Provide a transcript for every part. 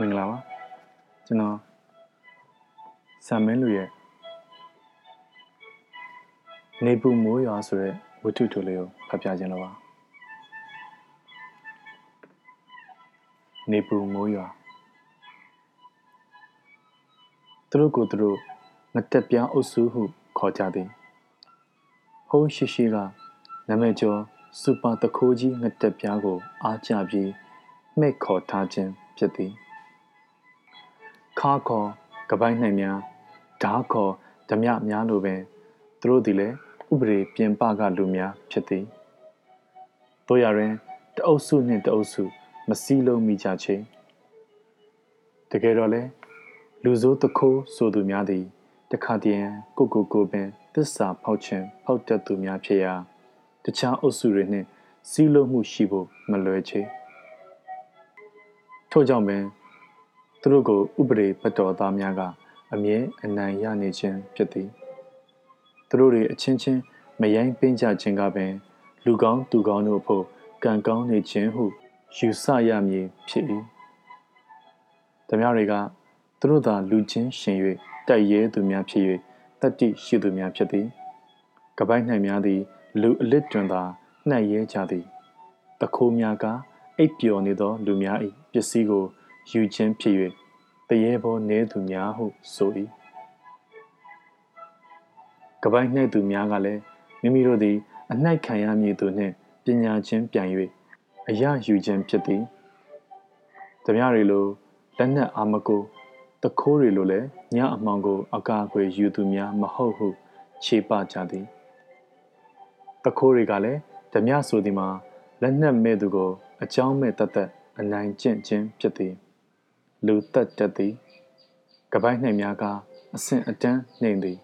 မင်္ဂလာပါကျွန်တော်ဆမ်မင်းလူရဲ့နေပူမိုးရွာဆိုတဲ့ဝတ္ထုတိုလေးကိုဖတ်ပြခြင်းလို့ပါနေပူမိုးရွာသူတို့ကိုသူတို့ငတက်ပြားအုပ်စုဟုခေါ်ကြသည်ဟိုးရှိရှိကနာမည်ကျော်စူပါတခိုးကြီးငတက်ပြားကိုအားကျပြီးမိတ်ခေါ်ထားခြင်းဖြစ်သည် ခါခေါ်ကပိုင်းနိုင်များဓာခေါ်ဓမြများလိုပင်သူတို့သည်လည်းဥပဒေပြင်ပကလူများဖြစ်သည်တို့ရရင်တအုပ်စုနှင့်တအုပ်စု မစည်းလုံးမိကြချေတကယ်တော့လေလူစိုးတခိုးဆိုသူများသည်တခါတည်းကိုကိုကိုပင်သစ္စာဖောက်ခြင်းဖောက်တတ်သူများဖြစ်ရာတခြားအုပ်စုတွေနှင့်စည်းလုံးမှုရှိဖို့မလွယ်ချေထို့ကြောင့်ပင် သူတို့ကိုဥပဒေဘတော်သားများကအမြဲအနိုင်ရနေခြင်းဖြစ်သည်သူတို့တွေအချင်းချင်းမယိုင်းပင်းကြခြင်းကပင် လူကောင်းသူကောင်းတို့ဖို့ကံကောင်းနေခြင်းဟုယူဆရမည်ဖြစ်၏တမတွေကသူတို့သာလူချင်းရှင်၍တိုက်ရဲသူများဖြစ်၍တတ္တိရှိသူများဖြစ်သည်ကပိုက်၌များသည် လူအလစ်တွင်သာနှံ့ရဲကြသည်တခိုးများကအိပ်ပျော်နေသော လူများ၏ပစ္စည်းကို ယူခြင်းဖြစ်၍တရေဘောနေသူများဟုဆို၏ကပိုက်နှင့်သူများကလည်းမိမိတို့သည်အနှိုက်ခံရမည်သူနှင့်ပညာချင်းပြန်၍အရယူခြင်းဖြစ်သည်တမရတွေလိုလက်နက်အာမကိုတခိုးတွေလိုလည်းညအမောင်ကို အကာအကွယ်ယူသူများမဟုတ်ဟုခြေပကြသည်တခိုးတွေကလည်းဓမြဆိုသည်မှာလက်နက်မဲ့သူကို အကြောင်းမဲ့တတ်တတ်အနိုင်ကျင့်ခြင်းဖြစ်သည် လူတက်တတ်သည်ကပိုင်းနှင့်များကအဆင့်အတန်းနှိမ်သည်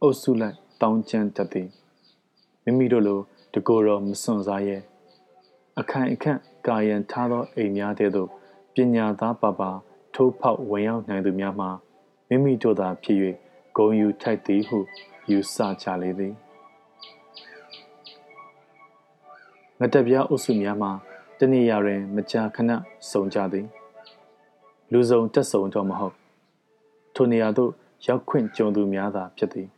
အုပ်စုလိုက်တောင်းကျမ်းတတ်သည်မိမိတို့လိုတကိုယ်တော်မစွန့်စားရဲအခိုင်အခန့်ကာယံထားသောအိမ်များတဲ့သို့ပညာသားပါပါထိုးဖောက်ဝင်ရောက်နိုင်သူများမှာမိမိတို့သာဖြစ်၍ဂုံယူထိုက်သည်ဟုယူဆကြလေသည်ငတပြားအုပ်စုများမှာတနေရာတွင် မကြာခဏစုံကြသည် လူစုံတက်စုံတော့မဟုတ်ထိုနေရာသို့ရောက်ခွင့်ကြုံသူများသာဖြစ်သည်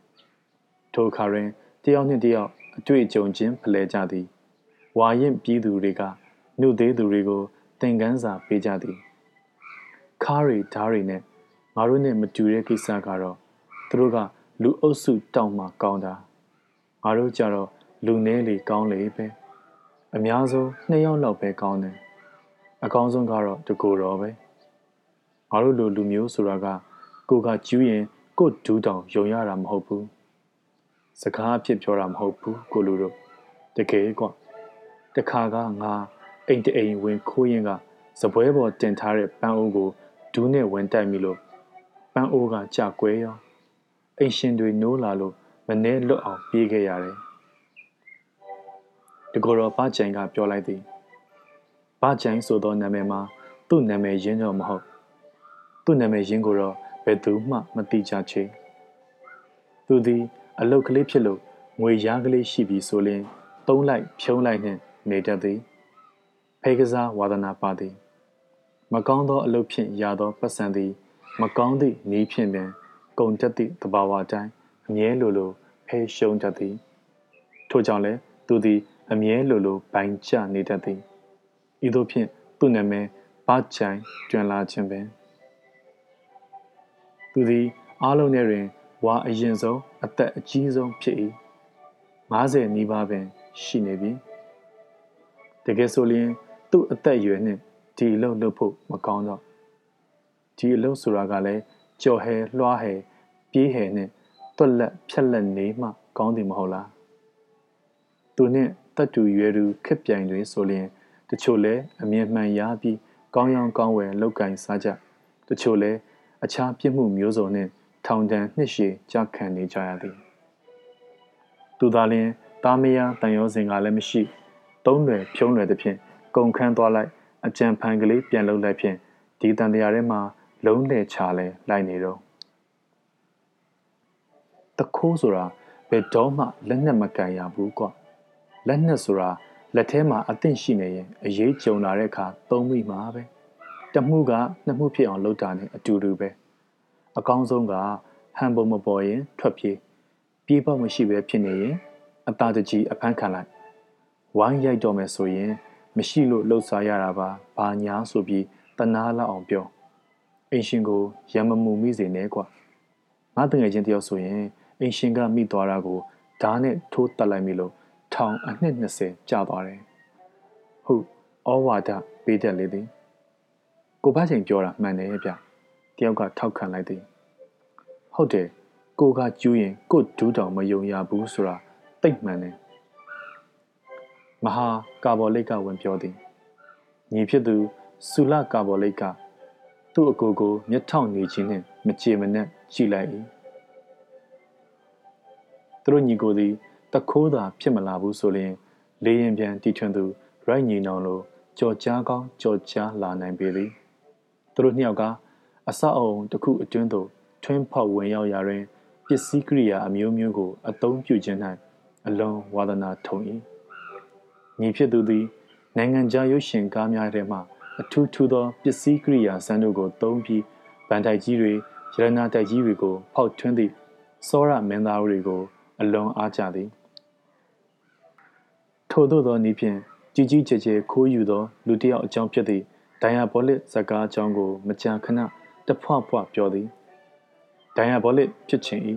ထိုအခါတွင်တယောက်နှင့်တယောက်အတွေ့အကြုံချင်းဖလှယ်ကြသည်ဝါရင်ပြည်သူတွေကနှုတ်သေးသူတွေကိုသင်ခန်းစာပေးကြသည်ခါးရီဓားရီနဲ့ငါတို့နဲ့မတူတဲ့ကိစ္စကတော့သူတို့ကလူအုပ်စုတောင်းမှကောင်းတာငါတို့ကြတော့လူနည်းလေကောင်းလေပဲအများဆုံးနှစ်ယောက်လောက်ပဲကောင်းတယ်အကောင်းဆုံးကတော့တကူတော်ပဲ ငါတို့လိုလူမျိုးဆိုတာကကိုကကျူးရင်ကိုဒူးတောင်ယုံရတာမဟုတ်ဘူးစကားအဖြစ်ပြောတာမဟုတ်ဘူးကိုလူတို့တကယ်ကွာတခါကငါအိမ်တအိမ်ဝင်ခိုးရင်ကစပွဲပေါ်တင်ထားတဲ့ပန်းအိုးကိုဒူးနဲ့ဝင်တိုက်မိလို့ပန်းအိုးကကြကွဲရောအိမ်ရှင်တွေနိုးလာလို့မနှဲလွတ်အောင်ပြေးခဲ့ရတယ်တကောတော့ဘာကြိုင်ကပြောလိုက်သည်ဘာကြိုင်ဆိုသောနာမည်မှာသူ့နာမည်ရင်းတော့မဟုတ် သူ့နာမည်ရင်းကိုတော့ဘယ်သူမှမသိကြချေသူသည်အလုတ်ကလေးဖြစ်လို့ငွေရားကလေးရှိပြီဆိုရင်သုံးလိုက်ဖြုံးလိုက်နှင့်နေတတ်သည်ဖေကစားဝါဒနာပါသည်မကောင်းသောအလုတ်ဖြင့်ရသောပတ်စံသည် မကောင်းသည့်နီးဖြင့်ပင်ကုံတက်သည့်သဘာဝအတိုင်းအမြဲလိုလိုဖဲရှုံးတတ်သည်ထို့ကြောင့်လည်းသူသည်အမြဲလိုလိုပိုင်ကျနေတတ်သည်ဤသို့ဖြင့်သူ့နာမည်ဘာချိုင်ကျွမ်းလာခြင်းပင် သူသည်အားလုံးထဲတွင်ဝါအရင်ဆုံးအသက်အကြီးဆုံးဖြစ်၏90နီးပါးပင်ရှိနေပြီတကယ်ဆိုရင်သူ့အသက်အရွယ်နှင့်ဒီအလုပ်လုပ်ဖို့မကောင်းတော့ဒီအလုပ်ဆိုတာကလည်းကြော်ဟဲလွှားဟဲပြေးဟဲနဲ့တွက်လက်ဖြက်လက်နေမှကောင်းတယ်မဟုတ်လားသူနဲ့တတ်တူရွယ်သူခက်ပြိုင်တွေဆိုရင်တချို့လဲအမြင်မှန်ရပြီးကောင်းရောင်ကောင်းဝယ်လောက်ကင်စားကြတချို့လဲ အခြားပြစ်မှုမျိုးစုံနဲ့ထောင်ဒဏ်နှစ်ရှည်ကြာခံနေကြရသည်သူသာလျှင်သားမယားတန်ရောစင်ကလည်းမရှိသုံးလွယ်ဖြုံးလွယ်သဖြင့်ကုန်ခန်းသွားလိုက်အကြံဖန်ကလေးပြန်လုပ်လိုက်ဖြင့်ဒီတန်တရားထဲမှာလုံးလေချလဲလိုက်နေတော့တခိုးဆိုတာဘယ်တော့မှလက်နဲ့မကန်ရဘူးကွလက်နဲ့ဆိုတာလက်ထဲမှာအသင့်ရှိနေရင်အရေးကြုံလာတဲ့အခါသုံးမိမှာပဲ တမှုကနှစ်မှုဖြစ်အောင်လုပ်တာနဲ့အတူတူပဲအကောင်းဆုံးကဟန်ပုံမပေါ်ရင် ထွက်ပြေးပြေးပေါက်မရှိပဲဖြစ်နေရင်အသာတကြီးအဖမ်းခံလိုက်ဝိုင်းရိုက်တော့မယ်ဆိုရင် မရှိလို့လှုပ်ရှားရတာပါဘာညာဆိုပြီးတနာလောက်အောင်ပြောအင်ရှင်ကိုရံမမှုမိစေနဲ့ကွာငါတငယ်ချင်းတယောက်ဆိုရင်အင်ရှင်ကမိသွားတာကိုဓာတ်နဲ့ထိုးတက်လိုက်ပြီလို့ထောင်အနှစ်20ကြာသွားတယ်ဟုတ်ဩဝါဒပေးတယ်လေသည် ကိုဘချိန်ပြောတာမှန်တယ်ဗျတယောက်ကထောက်ခံလိုက်သည်ဟုတ်တယ်ကိုကကျူးရင်ကိုဒူးတောင်မယုံရဘူးဆိုတာတိတ်မှန်တယ်မဟာကာဘောလိတ်ကဝင်ပြောသည်ညီဖြစ်သူဆူလကာဘောလိတ်ကသူ့အကိုကိုမျက်ထောင်နေခြင်းနဲ့မကြေမနက်ကြည့်လိုက်၏သူတို့ညီကိုသည်တခိုးသာဖြစ်မလာဘူးဆိုရင်လေရင်ပြန်တီထွင်သူရိုက်ညီနောင်လိုကြော်ကြားကောင်းကြော်ကြားလာနိုင်ပေသည် သူတို့နှစ်ယောက်ကအဆောက်အုံတစ်ခုအတွင်းသို့ထွင်းဖောက်ဝင်ရောက်ရာတွင်ပစ္စည်းကိရိယာအမျိုးမျိုးကိုအသုံးပြုခြင်း၌အလွန်ဝါဒနာထုံ၏ညီဖြစ်သူသည်နိုင်ငံခြားရုပ်ရှင်ကားများထဲမှအထူးထူးသောပစ္စည်းကိရိယာစံတို့ကိုသုံးပြီးဗန်တိုက်ကြီးတွေရတနာတိုက်ကြီးတွေကိုဖောက်ထွင်းသည့်စောရမင်းသားတွေကိုအလွန်အားကြသည်ထို့သောသောနည်းဖြင့်ကြီးကြီးကျယ်ကျယ်ခိုးယူသောလူတစ်ယောက်အကြောင်းဖြစ်သည့် ဒိုင်ယာဘောလစ်ဇကားအကြောင်းကိုမကြာခဏတဖွဖွပြောသည်ဒိုင်ယာဘောလစ်ဖြစ်ခြင်း၏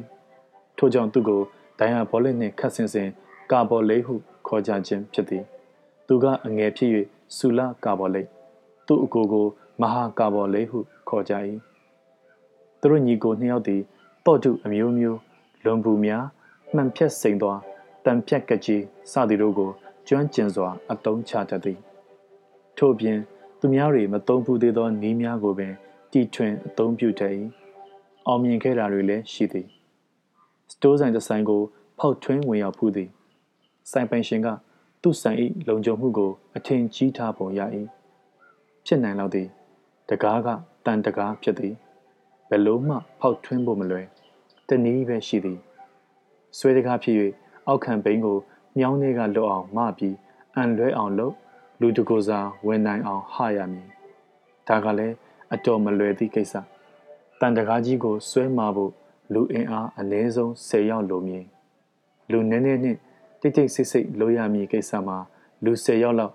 ထို့ကြောင့်သူကိုဒိုင်ယာဘောလစ်နှင့်ခတ်ဆင်ဆင်ကာဘောလိတ်ဟုခေါ်ကြခြင်းဖြစ်သည် သူကအငယ်ဖြစ်၍ဆူလာကာဘောလိတ်သူ့အကိုကိုမဟာကာဘောလိတ်ဟုခေါ်ကြ၏သူတို့ညီကိုနှစ်ယောက်သည်တော့တုအမျိုးမျိုးလွန်ပူများမှန်ဖြက်စိန်သွားတန်ဖြက်ကကြီးစသည်တို့ကိုကျွမ်းကျင်စွာအသုံးချတတ်သည်ထို့ပြင် သူများတွေမသုံးဘူးသေးသောနီးများကိုပင်တီထွင်အသုံးပြုတတ်၏အောင်မြင်ခဲ့တာတွေလည်းရှိသည်စတိုးဆိုင်တစ်ဆိုင်ကိုဖောက်ထွင်းဝင်ရောက်ဖူးသည်ဆိုင်ပိုင်ရှင်ကသူ့ဆိုင်၏လုံခြုံမှုကိုအထင်ကြီးထားပုံရ၏ဖြစ်နိုင်တော့သည်တကားကတန်တကားဖြစ်သည်ဘယ်လို့မှဖောက်ထွင်းဖို့မလွယ်တနည်းပဲရှိသည်ဆွဲတကားဖြစ်၍အောက်ခံဘိန်းကိုမြောင်းထဲကလွတ်အောင်မပြီးအန်လွဲအောင်လုပ် လူတကိုစားဝင်နိုင်အောင်ဟရမည်ဒါကလည်းအတော်မလွယ်သည့်ကိစ္စတန်တကားကြီးကိုဆွဲမဖို့လူအင်အားအနည်းဆုံး10ယောက်လိုမည်လူနည်းနည်းနဲ့တိတ်တိတ်ဆိတ်ဆိတ်လိုရမည်ကိစ္စမှာလူ10ယောက်လောက်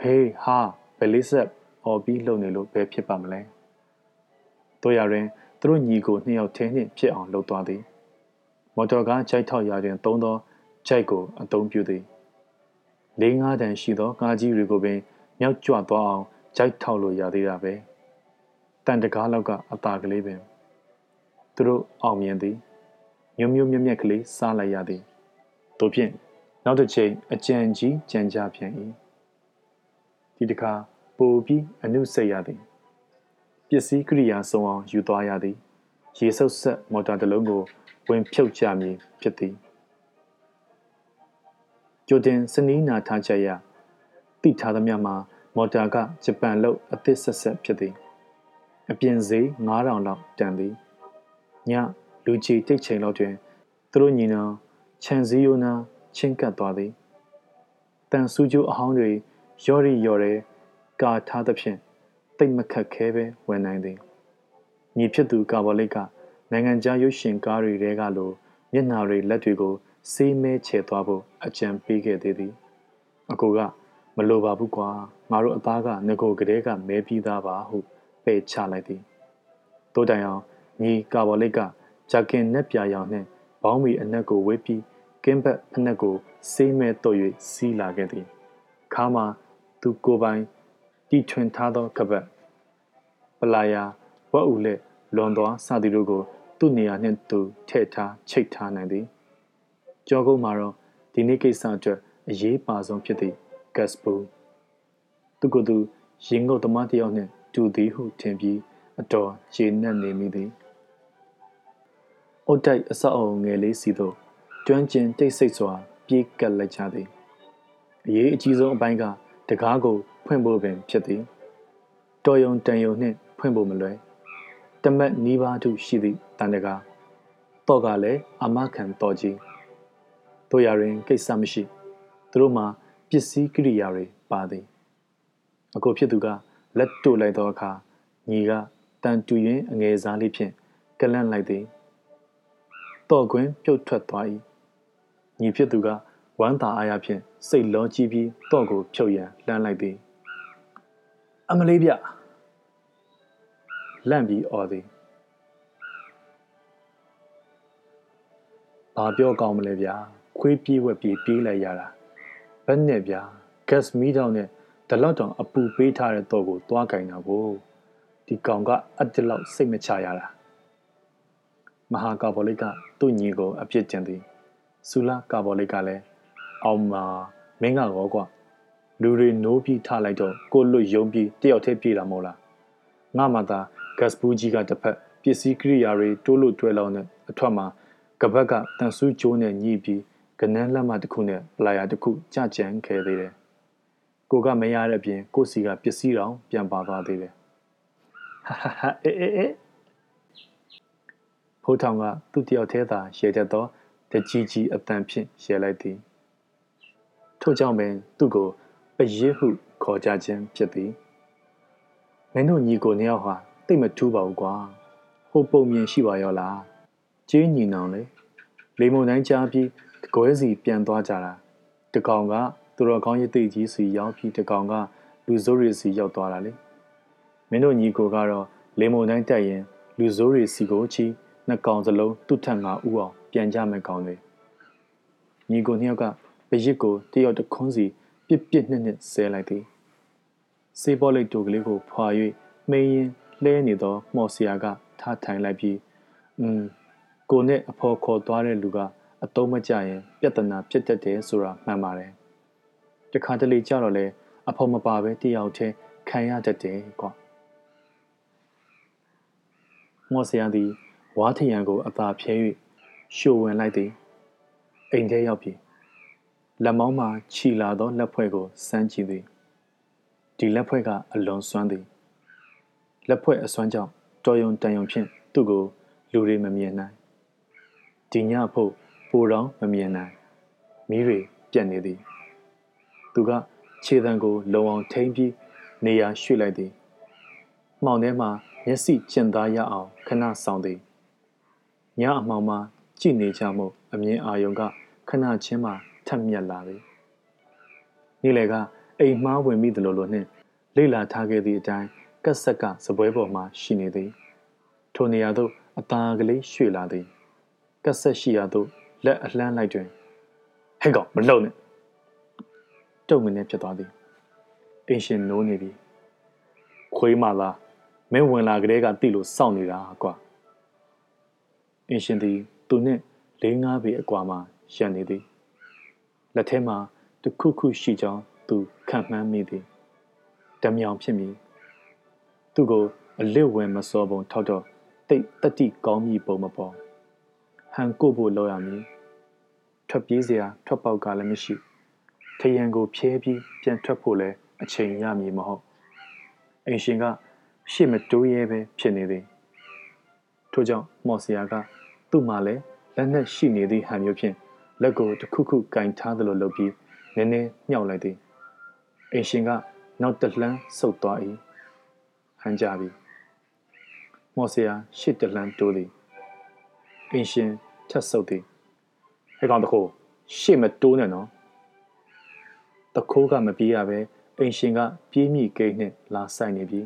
ဟေးဟာဘယ်လေးဆက်အော်ပြီးလုံနေလို့ဘယ်ဖြစ်ပါမလဲတို့ရရင်သူတို့ညီကိုနှစ်ယောက်ထင်းနှင့်ဖြစ်အောင်လှုပ်သွားသည်မော်တော်ကားခြိုက်ထောက်ရာတွင်သုံးသောခြိုက်ကိုအသုံးပြုသည် လေးငါးတန်ရှိသောကားကြီးတွေကိုပင်မြောက်ကြွသွားအောင်ခြိုက်ထောက်လို့ရသေးတာပဲတန်တကားလောက်ကအသာကလေးပင်သူတို့အောင်မြင်သည်မြုံမြုံမြက်မြက်ကလေးစားလိုက်ရသည်တို့ဖြင့်နောက်တစ်ချိန်အကြံကြီးကြံကြပြန်၏ဒီတစ်ခါပိုပြီးအနုစိတ်ရသည်ပစ္စည်းကိရိယာစုံအောင်ယူသွားရသည်ရေဆုပ်ဆက်မော်တာတစ်လုံးကိုဝင်ဖြုတ်ကြမည်ဖြစ်သည် ကြိုတင်စနီးနာထားချက်ရတိထားသမျှမှာမော်တာကဂျပန်လို့အသစ်ဆက်ဆက်ဖြစ်သည်အပြင်ဈေး9000လောက်တန်သည်ညလူချီတိတ်ချိန်လောက်တွင်သူတို့ညီနောင်ခြံစည်းရိုးနာချင်းကပ်သွားသည်တန်ဆူကျိုးအဟောင်းတွေရော်ရီရော်ရဲကာထားသဖြင့်တိတ်မခက်ခဲပဲဝင်နိုင်သည်ညီဖြစ်သူကာဘောလိတ်ကနိုင်ငံခြားရုပ်ရှင်ကားတွေတဲကလိုမျက်နှာတွေလက်တွေကို စေးမဲချေသွားဖို့အကြံပေးခဲ့သေးသည်အကိုကမလိုပါဘူးကွာငါတို့အသားကငကိုကလေးကမဲပြီးသားပါဟုပယ်ချလိုက်သည်တိုးတိုင်အောင်ညီကာဘောလိတ်ကဂျာကင်နက်ပြာရောင်နှင့်ဘောင်းမီအနက်ကိုဝေးပြီးကင်းဘက်အနက်ကိုစေးမဲတော့၍စီးလာခဲ့သည်ခါမှာသူကိုပိုင်တီထွင်ထားသောကပတ်ပလာယာဝက်ဥလက်လွန်သွားစသည်တို့ကိုသူ့နေရာနှင့်သူထည့်ထားချိတ်ထားနိုင်သည် ကြောကုန်းမှာတော့ဒီနေ့ကိစ္စအတွက်အရေးပါဆုံးဖြစ်သည့်ဂတ်စပူသူကသူရင်ငုတ်သမားတယောက်နှင့်တူသည်ဟုထင်ပြီးအတော်ခြေနှက်နေမိသည်အုတ်တိုက်အဆောက်အုံငယ်လေးစီသို့ကျွမ်းကျင်တိတ်ဆိတ်စွာ ပြေးကပ်လိုက်ကြသည်အရေးအကြီးဆုံးအပိုင်းကတကားကိုဖွင့်ဖို့ပင်ဖြစ်သည်တော်ယုံတန်ယုံနှင့်ဖွင့်ဖို့မလွယ်တမက်နီးပါးထုရှိသည့်တန်တကာတော့ကလည်းအမခံတော်ကြီး တို့ရရင်ကိစ္စမရှိသူတို့မှာပစ္စည်းကိရိယာတွေပါသည်အကိုဖြစ်သူကလက်တို့လိုက်သောအခါညီကတန်တူရင်အငယ်စားလေးဖြင့်ကလန့်လိုက်သည်တော့ကွင်းပြုတ်ထွက်သွား၏ညီဖြစ်သူကဝမ်းသာအားရဖြင့်စိတ်လောကြီးပြီးတော့ကိုဖြုတ်ရန်လှမ်းလိုက်သည်အမလေးဗျလန့်ပြီးអော်သည်ဘာပြောကောင်းမလဲဗျာ ခွေးပြေးဝက်ပြေးပြေးလိုက်ရတာဘယ်နဲ့ဗျာ gas မီးတောင်နဲ့ဒလောက်တောင်အပူပေးထားတဲ့တော့ကိုသွားကင်တာကိုဒီကောင်ကအတ္တလောက်စိတ်မချရတာမဟာကာဘောလိတ်ကသူ့ညီကိုအပြစ်တင်သည်ဆူလာကာဘောလိတ်ကလည်းအောင်မာမင်းကရောကွာလူတွေနိုးပြီးထားလိုက်တော့ကိုလွတ်ယုံပြီးတယောက်တည်းပြေးတာမဟုတ်လားငါမှသာဂတ်ဘူးကြီးကတစ်ဖက်ပစ္စည်းကိရိယာတွေတိုးလို့တွဲလောင်းတဲ့အထွက်မှာကပတ်ကတန်ဆူးကျိုးနဲ့ညှိပြီး ကနန်းလက်မတစ်ခုနဲ့ပလာယာတစ်ခုကြကြံခဲ့သေးတယ်ကိုကမရတဲ့အပြင်ကိုစီကပစ္စည်းတော်ပြန်ပါသွားသေးတယ်ဟာဟာအေးအေးဖိုးထောင်ကသူ့တယောက်သေးသာရေတတ်သောတကြီးကြီးအတန်ဖြင့်ရေလိုက်သည်ထို့ကြောင့်ပင်သူ့ကိုပရစ်ဟုခေါ်ကြခြင်းဖြစ်သည်မင်းတို့ညီကိုနှစ်ယောက်ဟာတိတ်မထူးပါဘူးကွာဟိုပုံမြင်ရှိပါရောလားကျင်းညီနောင်လေလေမုန်တိုင်းကြားပြီး တကွဲစီပြန်သွားကြတာတကောင်ကသူတော်ကောင်းရသိကြီးစီရောက်ပြီးတကောင်ကလူစိုးရီစီရောက်သွားတာလေမင်းတို့ညီကိုကတော့လေမုန်တိုင်းတက်ရင်လူစိုးရီစီကိုချီနှစ်ကောင်စလုံးသူ့ထက်ငါဥအောင်ပြန်ကြမယ်ကောင်တွေညီကိုနှစ်ယောက်ကပရစ်ကိုတယောက်တခွန်းစီပြစ်ပြစ်နှစ်နှစ်ဆဲလိုက်သည်စေးပေါ်လိတ်တူကလေးကိုဖွာ၍မင်းရင်လှဲနေသောမော်ဆီယာကထားထိုင်လိုက်ပြီးอืมကိုနဲ့အဖော်ခေါ်သွားတဲ့လူက အတုံးမကြရင်ပြဿနာဖြစ်တတ်တယ်ဆိုတာမှန်ပါတယ်တခါတလေကြတော့လေအဖော်မပါပဲတယောက်တည်းခံရတတ်တယ်ကွာမော်ဆီယာသည်ဝါထရန်ကိုအသာဖြဲ၍ရှို့ဝင်လိုက်သည်အိမ်ထဲရောက်ပြီလက်မောင်းမှခြီလာသောလက်ဖွဲ့ကိုစမ်းကြည့်သည်ဒီလက်ဖွဲ့ကအလွန်စွမ်းသည်လက်ဖွဲ့အစွမ်းကြောင့်တော်ယုံတန်ယုံဖြင့်သူ့ကိုလူတွေမမြင်နိုင်ဒီညဖို့ ပိုတော်မမြင်နိုင်မိတွေပြက်နေသည် သူကခြေတံကိုလုံအောင်ထိမ့်ပြီးနေရာရွှေ့လိုက်သည်မှောင်ထဲမှာမျက်စိကျင်သားရအောင်ခဏဆောင်သည်ညအမှောင်မှာကြည့်နေကြမှုအမြင်အာယုံကခဏချင်းမှထက်မြက်လာသည်နေ့လေကအိမ်မှားဝင်မိသလိုလိုနှင့်လိလာထားခဲ့သည့်အတိုင်းကက်ဆက်ကစပွဲပေါ်မှာရှိနေသည်ထိုနေရာသို့အသားကလေးရွှေ့လာသည်ကက်ဆက်ရှိရာသို့ လက်အလှမ်းလိုက်တွင်ဟဲ့ကောင်မလုံနဲ့တုံငနဲ့ဖြစ်သွားသည်အင်ရှင်နိုးနေပြီခွေးမလားမင်းဝင်လာကလေးကတိလို့စောင့်နေတာကွာအင်ရှင်သည်သူနှင့်လေးငါးပေအကွာမှရန်နေသည်လက်ထဲမှာတခုခုရှိကြောင်းသူခံမှန်းမိသည်တမြောင်ဖြစ်မည်သူ့ကိုအလစ်ဝင်မစောပုံထောက်တော့တိတ်တတိကောင်းမြည်ပုံမပေါ်ဟန်ကိုဖို့လောက်ရမည် ထွက်ပြေးစရာထွက်ပေါက်ကလည်းမရှိထရန်ကိုဖြဲပြီးပြန်ထွက်ဖို့လည်းအချိန်ရမည်မဟုတ်အိမ်ရှင်ကရှေ့မတိုးရဲပဲဖြစ်နေသည်ထို့ကြောင့်မော်စရာကသူ့မှာလည်းလက်နက်ရှိနေသည့်ဟန်မျိုးဖြင့်လက်ကိုတစ်ခုခုကင်ထားသလိုလုပ်ပြီးနည်းနည်းမြှောက်လိုက်သည်အိမ်ရှင်ကနောက်တလှမ်းဆုတ်သွား၏ဟန်ကြပြီမော်စရာရှစ်တလှမ်းတိုးသည်အင်ရှင်ထက်ဆုပ်သည် ဟဲ့ကောင်တခိုးရှေ့မတိုးနဲ့နော်တခိုးကမပြေးရပဲအင်ရှင်ကပြေးမိကိန်းနဲ့လာဆိုင်နေပြီ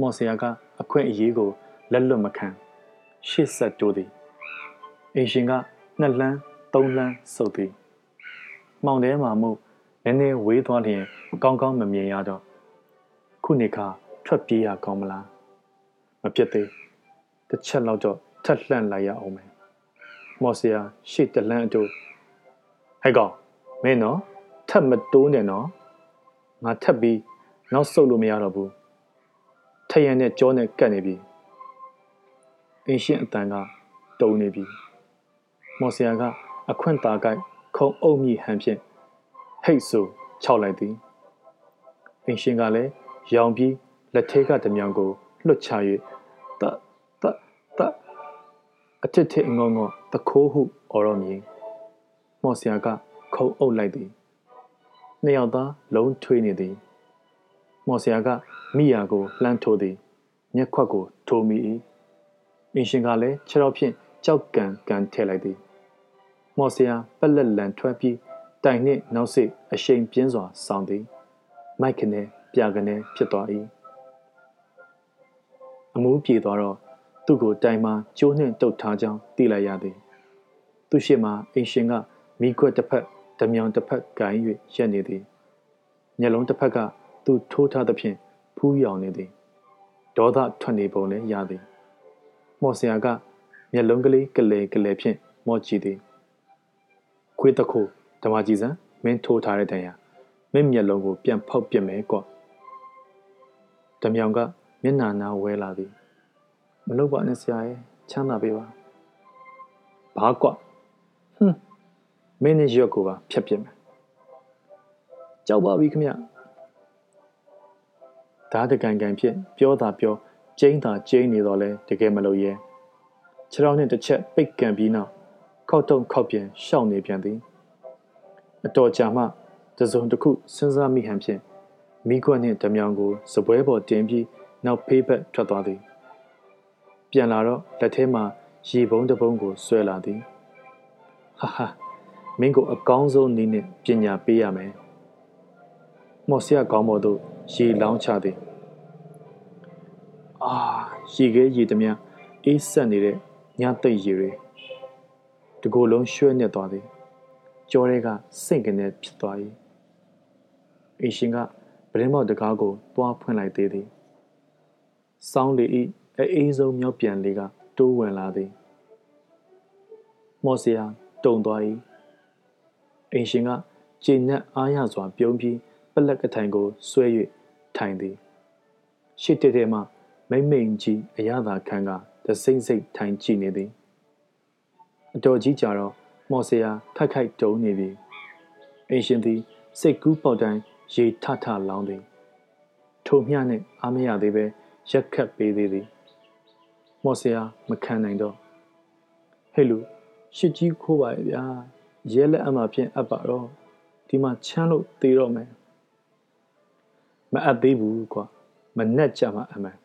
မော်စရာကအခွင့်အရေးကိုလက်လွတ်မခံရှေ့ဆက်တိုးသည်အင်ရှင်ကနှစ်လမ်းသုံးလမ်းဆုပ်သည်မှောင်ထဲမှာမှုနည်းနည်းဝေးသွားလျင်ကောင်းကောင်းမမြင်ရတော့ခုနေခါထွက်ပြေးရကောင်းမလားမဖြစ်သေးတစ်ချက်လောက်တော့ထက်လှန့်လိုက်ရအောင်မယ် မော်စရာရှေ့တလန့်အတူဟဲ့ကောင်မင်းနော်ထပ်မတိုးနဲ့နော်ငါထပ်ပြီးနောက်ဆုတ်လို့မရတော့ဘူးထရန်နဲ့ကြောနဲ့ကတ်နေပြီအင်းရှင်းအတန်ကတုံနေပြီမော်စရာကအခွင့်တာကိုက်ခုံအုပ်မိဟန်ဖြင့်ဟိတ်ဆိုခြောက်လိုက်သည်အင်းရှင်းကလည်းရောင်ပြီးလက်ထဲကတမြောင်ကိုလွတ်ချ၍တတတအထစ်ထစ်ငုံငုံ တခိုးဟုအော်ရမည်မော်စရာကခုံအုပ်လိုက်သည်နှစ်ယောက်သားလုံးထွေးနေသည်မော်စရာကမိယာကိုလှမ်းထိုးသည်မျက်ခွက်ကိုထိုးမိ၏အင်ရှင်ကလည်းခြေတော်ဖြင့်ကြောက်ကန်ကန်ထည့်လိုက်သည်မော်စရာပက်လက်လန်ထွက်ပြီးတိုင်နှင့်နောက်စိအရှိန်ပြင်းစွာဆောင်းသည်မိုက်ခနဲပြကနဲဖြစ်သွား၏အမှုပြေသွားတော့ သူ့ကိုတိုင်မှကျိုးနှင့်တုတ်ထားကြောင်းသိလိုက်ရသည်သူရှိမှအင်ရှင်ကမိခွက်တစ်ဖက်ဓမြောင်တစ်ဖက်ဂိုင်း၍ရက်နေသည်မျက်လုံးတစ်ဖက်ကသူထိုးထားသဖြင့်ဖူးရောင်နေသည်ဒေါသထွက်နေပုံလည်းရသည်မော်ဆရာကမျက်လုံးကလေးကလေကလေဖြင့်မော့ကြည့်သည်ခွေးတခုဓမ္မကြီးစံမင်းထိုးထားတဲ့တန်ရာမင်းမျက်လုံးကိုပြန်ဖောက်ပြစ်မယ်ကွဓမြောင်ကမျက်နာနာဝဲလာသည် မလုပ်ပါနဲ့ဆရာရဲ့ချမ်းသာပေးပါဘာကွဟွန်းမင်းနဲ့ရွက်ကိုပါဖြတ်ပြစ်မယ်ကြောက်ပါပြီခမဓာတကန်ကန်ဖြင့်ပြောတာပြောကျင်းတာကျင်းနေတော့လဲတကယ်မလို့ရဲခြေထောက်နဲ့တစ်ချက်ပိတ်ကန်ပြီးနောက်ခောက်တုံခောက်ပြန်ရှောက်နေပြန်သည်အတော်ကြာမှတစုံတစ်ခုစဉ်းစားမိဟန်ဖြင့်မိခွက်နှင့်ဓမြောင်ကိုစပွဲပေါ်တင်ပြီးနောက်ဖေးဘက်ထွက်သွားသည် ပြန်လာတော့လက်ထဲမှာရေပုံးတစ်ပုံးကိုဆွဲလာသည်ဟာဟာမင်းကိုအကောင်းဆုံးနည်းနဲ့ပညာပေးရမယ်မော်ဆရာကောင်းပေါ်သို့ရေလောင်းချသည်အာရေခဲရေသမျှအေးဆက်နေတဲ့ညသိပ်ရေတွေတကိုယ်လုံးရွှဲနေသွားသည်ကြောတွေကစိတ်ကနေဖြစ်သွား၏အရှင်ကပရင်းမောက်တကားကိုတွားဖွင့်လိုက်သေးသည်စောင်းလေ ဤအေးဆုံးမြောက်ပြန်လေးကတိုးဝင်လာသည်မော်စရာတုံသွား၏အင်ရှင်ကကျဉ်နဲ့အားရစွာပြုံးပြီးပလက်ကထိုင်ကိုဆွဲ၍ထိုင်သည်ရှစ်တဲတဲမှမိမ့်မိန်ကြီးအရသာခံကတစိမ့်စိတ်ထိုင်ကြည့်နေသည်အတော်ကြီးကြတော့မော်စရာခိုက်ခိုက်တုံးနေပြီအင်ရှင်သည်စိတ်ကူးပေါက်တိုင်းရေထထလောင်းသည်ထိုမျှနှင့်အားမရသေးပဲရက်ခတ်ပေးသေးသည် မော်စရာမခံနိုင်တော့ဟဲ့လူရှစ်ကြီးခိုးပါရဲ့ဗျာရဲလက်အမှဖြင့်အပ်ပါတော့ဒီမှာချမ်းလို့သေးတော့မယ်မအပ်သေးဘူးကွာမနှက်ကြမှာအမှန်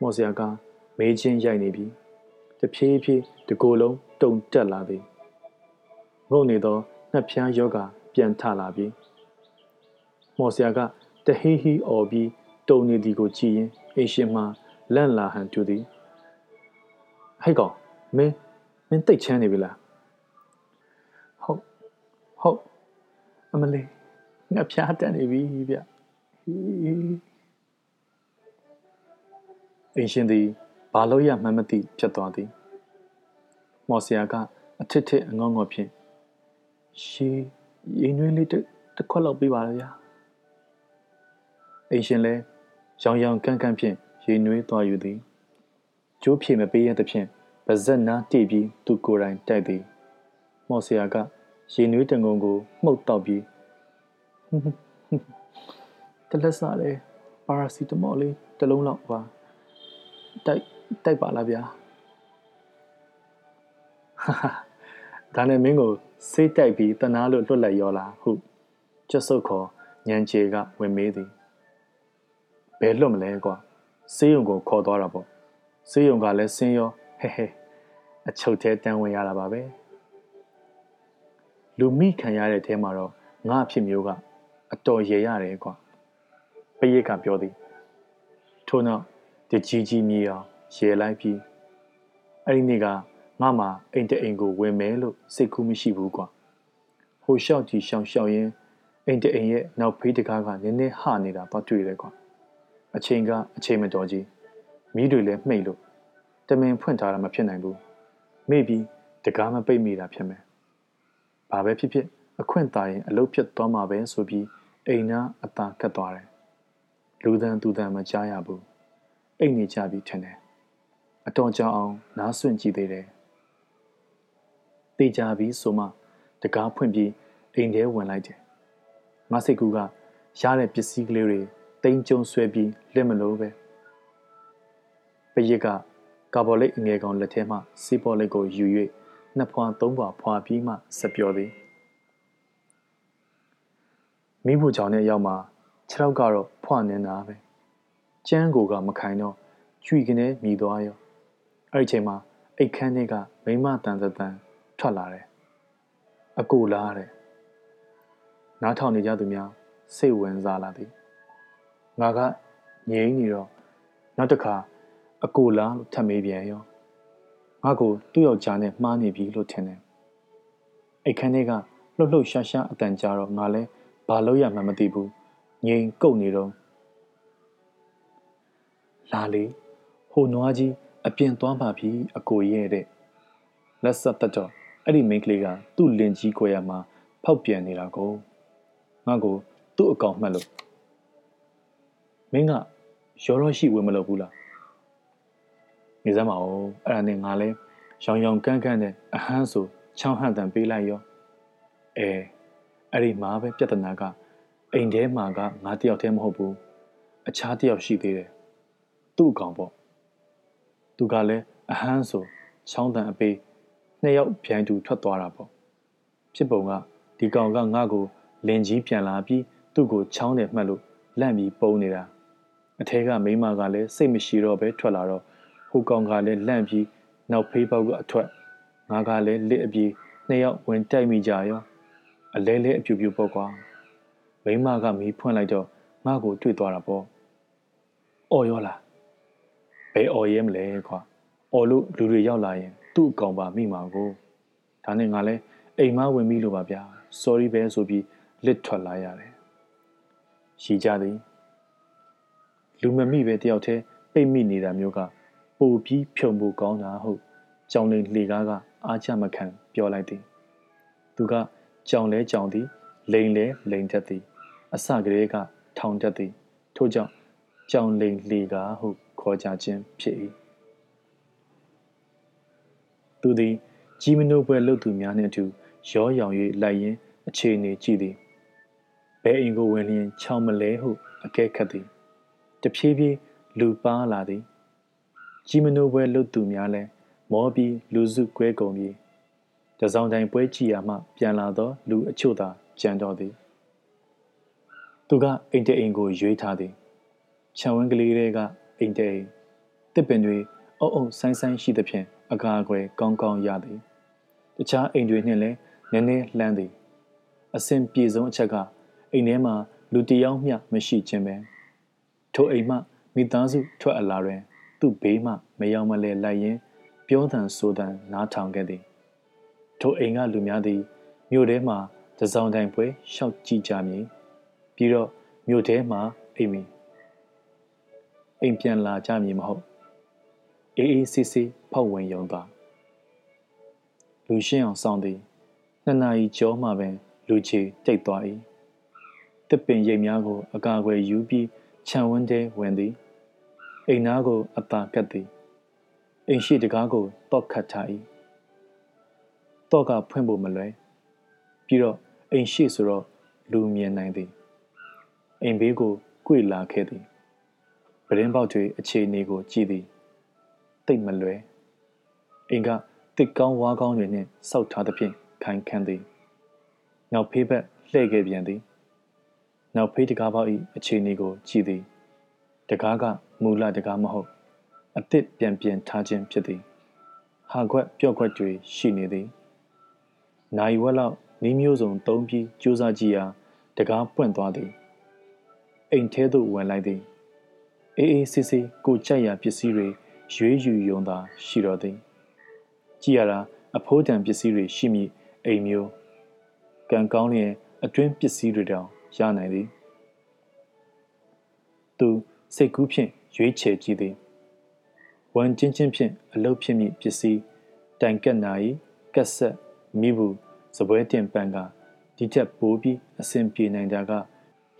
မော်စရာကမေးချင်းရိုက်နေပြီတဖြည်းဖြည်းတကိုယ်လုံးတုံတက်လာသည်ငုံနေသောနှက်ဖျားယောဂပြန်ထလာပြီမော်စရာကတဟီဟီအော်ပြီးတုံနေသည်ကိုကြည့်ရင်အရှင်မှ လန့်လာဟန်တူသည်ဟဲ့ကောင်မင်းမင်းတိတ်ချမ်းနေပြီလားဟုတ်ဟုတ်အမလေးငါဖျားတက်နေပြီဗျအရှင်သည်ဘာလို့ရမှန်းမသိဖြစ်သွားသည်မော်စရာကအထစ်ထစ်အငေါငေါဖြင့်ရှေးရင်နှွေးလေးတစ်ခွက်လောက်ပေးပါလားဗျာအိမ်ရှင်လဲရောင်ရောင်ကန့်ကန့်ဖြင့် ရေနွေးသွားယူသည်ကျိုးဖြေမပေးရသဖြင့်ပါဇက်နားတိပြီးသူကိုယ်တိုင်တိုက်သည်မော်စရာကရေနွေးတငုံကိုမှုတ်တော့ပြီးတလက်စားလေပါရာစီတမော်လေးတစ်လုံးလောက်ပါတိုက်တိုက်ပါလားဗျာဒါနဲ့မင်းကိုစိတ်တိုက်ပြီးတနာလို့လွတ်လိုက်ရောလားဟုကျွတ်ဆုပ်ခေါ်ညံချေကဝင်မေးသည်ဘယ်လွတ်မလဲကွာ စေးရုံကိုခေါ်သွားတာပေါ့စေးရုံကလည်းဆင်းရောဟဲဟဲအချုပ်သေးတန်းဝင်ရတာပါပဲလူမိခံရတဲ့အဲမှာတော့ငါအဖြစ်မျိုးကအတော်ရေရတယ်ကွာပရိတ်ကပြောသည်ထို့နောက်တကြီးကြီးမြေအောင်ရေလိုက်ပြီးအဲ့ဒီနေ့ကငါမှအိမ်တအိမ်ကိုဝင်မယ်လို့စိတ်ကူးမရှိဘူးကွာဟိုလျှောက်ကြည့်ရှောင်ရှောင်ရင်းအိမ်တအိမ်ရဲ့နောက်ဖေးတကားကနည်းနည်းဟနေတာတော့တွေ့တယ်ကွာ အချိန်ကအချိန်မတော်ကြီးမိတွေလည်းမှိတ်လို့တမင်ဖွင့်ထားတာမဖြစ်နိုင်ဘူးမိပြီးတကားမပိတ်မိတာဖြစ်မယ်ဘာပဲဖြစ်ဖြစ်အခွင့်တာရင်အလုတ်ဖြစ်သွားမှာပဲဆိုပြီးအိမ်နာအသာကတ်သွားတယ်လူသံသူသံမကြားရဘူးအိမ်နေကြပြီးထင်တယ်အတော်ကြောင်အောင်နားဆွင့်ကြည့်သေးတယ်တေးကြပြီးဆိုမှတကားဖွင့်ပြီးအိမ်ထဲဝင်လိုက်တယ်ငါစိတ်ကူကရတဲ့ပစ္စည်းကလေးတွေ တိမ်ကျုံဆွဲပြီးလက်မလို့ပဲပရစ်ကကာဘောလိတ်အငယ်ကောင်လက်ထဲမှစီးပေါ်လိတ်ကိုယူ၍နှစ်ဖွာသုံးဖွာဖွာပြီးမှဆက်ပြောသည်မိဖို့ကြောင့်နဲ့ရောက်မှခြေထောက်ကတော့ဖွဖွာနေတာပဲကျန်းကိုကမခိုင်တော့ကျွီကနေမြည်သွားရောအဲ့ဒီချိန်မှာအိတ်ခမ်းတွေကမိမတန်တန်ထွက်လာတယ်အကိုလားတဲ့နားထောင်နေကြသူများစိတ်ဝင်စားလာသည် ငါကငြိမ်နေတော့နောက်တစ်ခါအကိုလားလို့ထပ်မေးပြန်ရောငါကိုသူ့ယောက်ျားနဲ့မှားနေပြီလို့ထင်တယ်အိတ်ခမ်းတွေကလှုပ်လှုပ်ရှားရှားအတန်ကြာတော့ငါလဲဘာလို့ရမှမသိဘူးငြိမ်ကုတ်နေတော့လာလေဟိုနွားကြီးအပြင်သွားမှပြီအကိုရဲ့တဲ့လက်ဆက်တက်တော့အဲ့ဒီမိန်းကလေးကသူ့လင်ကြီးကိုရမှာဖောက်ပြန်နေတာကိုငါကိုသူ့အကောင်မှတ်လို့ မင်းကရောရောရှိဝင်မလို့ဘူးလားနေစမ်းပါဦးအဲ့ဒါနဲ့ငါလဲရောင်ရောင်ကန်းကန်းနဲ့အဟမ်းဆိုချောင်းဟန့်တန်ပေးလိုက်ရောအဲအဲ့ဒီမှာပဲပြဿနာကအိမ်ထဲမှာကငါတယောက်တည်းမဟုတ်ဘူးအခြားတယောက်ရှိသေးတယ်သူ့အကောင်ပေါ့သူကလည်းအဟမ်းဆိုချောင်းတန်အပေးနှစ်ယောက်ပြိုင်တူထွက်သွားတာပေါ့ဖြစ်ပုံကဒီကောင်ကငါ့ကိုလင်ကြီးပြန်လာပြီးသူ့ကိုချောင်းတယ်မှတ်လို့လန့်ပြီးပုံနေတာ အထဲကမိမကလည်းစိတ်မရှိတော့ပဲထွက်လာတော့ဟိုကောင်ကလည်းလန့်ပြီးနောက်ဖေးပေါက်ကအထွက်ငါကလည်းလစ်အပြေးနှစ်ယောက်ဝင်တိုက်မိကြရောအလဲလဲအပြူပြူပေါ့ကွာမိမကမီးဖွင့်လိုက်တော့ငါ့ကိုတွေ့သွားတာပေါ့အော်ရောလားဘယ်အော်ရဲမလဲကွာအော်လို့လူတွေရောက်လာရင်သူ့အကောင်ပါမိမှာကိုဒါနဲ့ငါလဲအိမ်မဝင်ပြီလို့ပါဗျာ sorry ပဲဆိုပြီးလစ်ထွက်လာရတယ်ရှိကြသည် လူမမိပဲတယောက်တည်းပိတ်မိနေတာမျိုးကပိုပြီးဖြုံဖို့ကောင်းတာဟုတ်ကြောင်လင်လှေကားကအားချမခံပြောလိုက်သည်သူကကြောင်လဲကြောင်သည်လိန်လဲလိန်တတ်သည်အစကလေးကထောင်တတ်သည်ထို့ကြောင့်ကြောင်လိန်လှေကားဟုခေါ်ကြခြင်းဖြစ်၏သူသည်ကြီးမနိုးပွဲလှုပ်သူများနှင့်အတူရောရောင်၍လိုက်ရင်းအခြေအနေကြည့်သည်ဘဲအိမ်ကိုဝင်လျင်ချောင်းမလဲဟုအကဲခတ်သည် တဖြည်းဖြည်းလူပါလာသည်ကြီးမနိုးပွဲလှုပ်သူများလဲမောပြီးလူစုကွဲကုန်ပြီးတစောင်းတိုင်းပွဲကြည့်ရမှ ပြန်လာသော လူအချို့သာကြံတော်သည်သူကအိမ်တအိမ်ကိုရွေးထားသည်ခြံဝင်းကလေးတွေကအိမ်တအိမ်တစ်ပင်တွေအုပ်အုပ်ဆိုင်းဆိုင်းရှိသဖြင့်အကာအကွယ်ကောင်းကောင်းရသည်တခြားအိမ်တွေနှင့်လည်းနည်းနည်းလှမ်းသည်အစဉ်ပြေဆုံးအချက်ကအိမ်ထဲမှာလူတယောက်မျှမရှိခြင်းပဲ ထိုအိမ်မှမိသားစုထွက်အလာတွင် သူ့ဘေးမှမယောင်မလဲလိုက်ရင်းပြောသံဆိုသံနားထောင်ခဲ့သည်ထိုအိမ်ကလူများသည်မြို့ထဲမှာတစောင်းတိုင်ပွဲရှောက်ကြည့်ကြမည်ပြီးတော့မြို့ထဲမှာအိမ်မီအိမ်ပြန်လာကြမည်မဟုတ်အေးအေးဆေးဆေးဖောက်ဝင်ရုံသာလူရှင်းအောင်စောင့်သည်နှစ်နာရီကျော်မှပင်လူချီတိတ်သွား၏တစ်ပင်ရိပ်များကို အကာအကွယ်ယူပြီး ခြံဝန်းထဲဝင်သည်အိမ်သားကိုအသာကတ်သည်အိမ်ရှိတကားကိုတော့ခတ်ထား၏တော့ကဖွင့်ဖို့မလွယ်ပြီးတော့အိမ်ရှိဆိုတော့လူမြင်နိုင်သည်အိမ်ဘေးကိုကြွေလာခဲ့သည်ပရင်းပေါက်တွေအခြေအနေကိုကြည့်သည်တိတ်မလွယ်အိမ်ကတစ်ကောင်းဝါးကောင်းတွေနှင့်စောက်ထားသဖြင့်ခိုင်ခန့်သည်နောက်ဖေးဘက်လှည့်ခဲ့ပြန်သည် နောက်ဖေးတကားပေါက်၏အခြေအနေကိုကြည့်သည်တကားကမူလတကားမဟုတ်အစ်စ်ပြန်ပြန်ထားခြင်းဖြစ်သည်ဟာခွက်ပြော့ခွက်တွေရှိနေသည်နိုင်ဝက်လောက်နီးမျိုးစုံသုံးပြီးကြိုးစားကြည့်ရာတကားပွင့်သွားသည်အိမ်ထဲသို့ဝင်လိုက်သည်အေးအေးဆေးဆေးကိုကြိုက်ရာပစ္စည်းတွေရွေးယူယုံသာရှိတော်သည်ကြည့်ရတာအဖိုးတန်ပစ္စည်းတွေရှိမိအိမ်မျိုးကံကောင်းလျင်အတွင်းပစ္စည်းတွေတောင် ရနိုင်သည်သူစိတ်ကူးဖြင့်ရွေးချယ်ကြည့်သည်ဝန်ချင်းချင်းဖြင့်အလုတ်ဖြစ်မိပစ္စည်းတိုင်ကက်နာ၏ကက်ဆက်မိဘူးစပွဲတင်ပန်ကဒီထက်ပိုပြီးအဆင်ပြေနိုင်တာက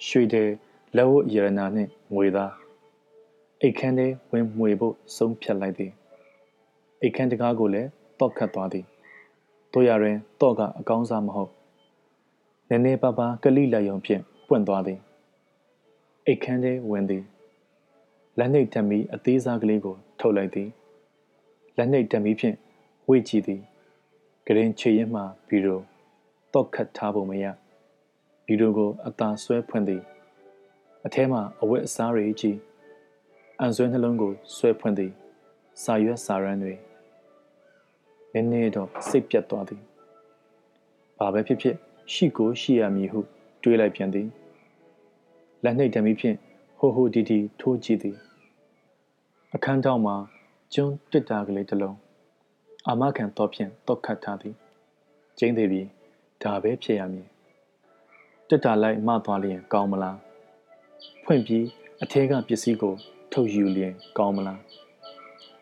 ရွှေတဲ့လက်ဝတ်ရတနာနှင့်ငွေသားအိတ်ခမ်းထဲဝင်မှွေဖို့ဆုံးဖြတ်လိုက်သည်အိတ်ခမ်းတကားကိုလည်းတော့ခတ်သွားသည်တို့ရတွင်တော့ကအကောင်းစားမဟုတ် နည်းနည်းပါးပါးကလိလက်ယုံဖြင့်ပွင့်သွားသည်အိတ်ခမ်းထဲဝင်သည်လက်နှိပ်တမီအသေးစားကလေးကို ထုတ်လိုက်သည်လက်နှိပ်တမီဖြင့်ဝေ့ကြည့်သည်ဂရင်ချေရင်မှဗီဒီယိုတော့ခတ်ထားဖို့မရဗီဒီယိုကိုအသာဆွဲဖွင့်သည်အထဲမှာအဝတ်အစားတွေကြီးအန်ဆွဲနှလုံးကိုဆွဲဖွင့်သည်စာရွက်စာရမ်းတွေနည်းနည်းတော့စိတ်ပြတ်သွားသည်ဘာပဲဖြစ်ဖြစ် ရှိကိုရှိရမည်ဟုတွေးလိုက်ပြန်သည်လက်နှိပ်တံမီဖြင့်ဟိုဟိုဒီဒီထိုးကြည့်သည်အခန်းတောင်မှာကျွန်းတစ်တာကလေးတစ်လုံးအာမခံတော့ဖြင့်တောက်ခတ်ထားသည်ကျင်းသေးပြီဒါပဲဖြစ်ရမည်တစ်တာလိုက်မှသွားလျင်ကောင်းမလားဖွင့်ပြီးအထဲကပစ္စည်းကို ထုတ်ယူလျင်ကောင်းမလား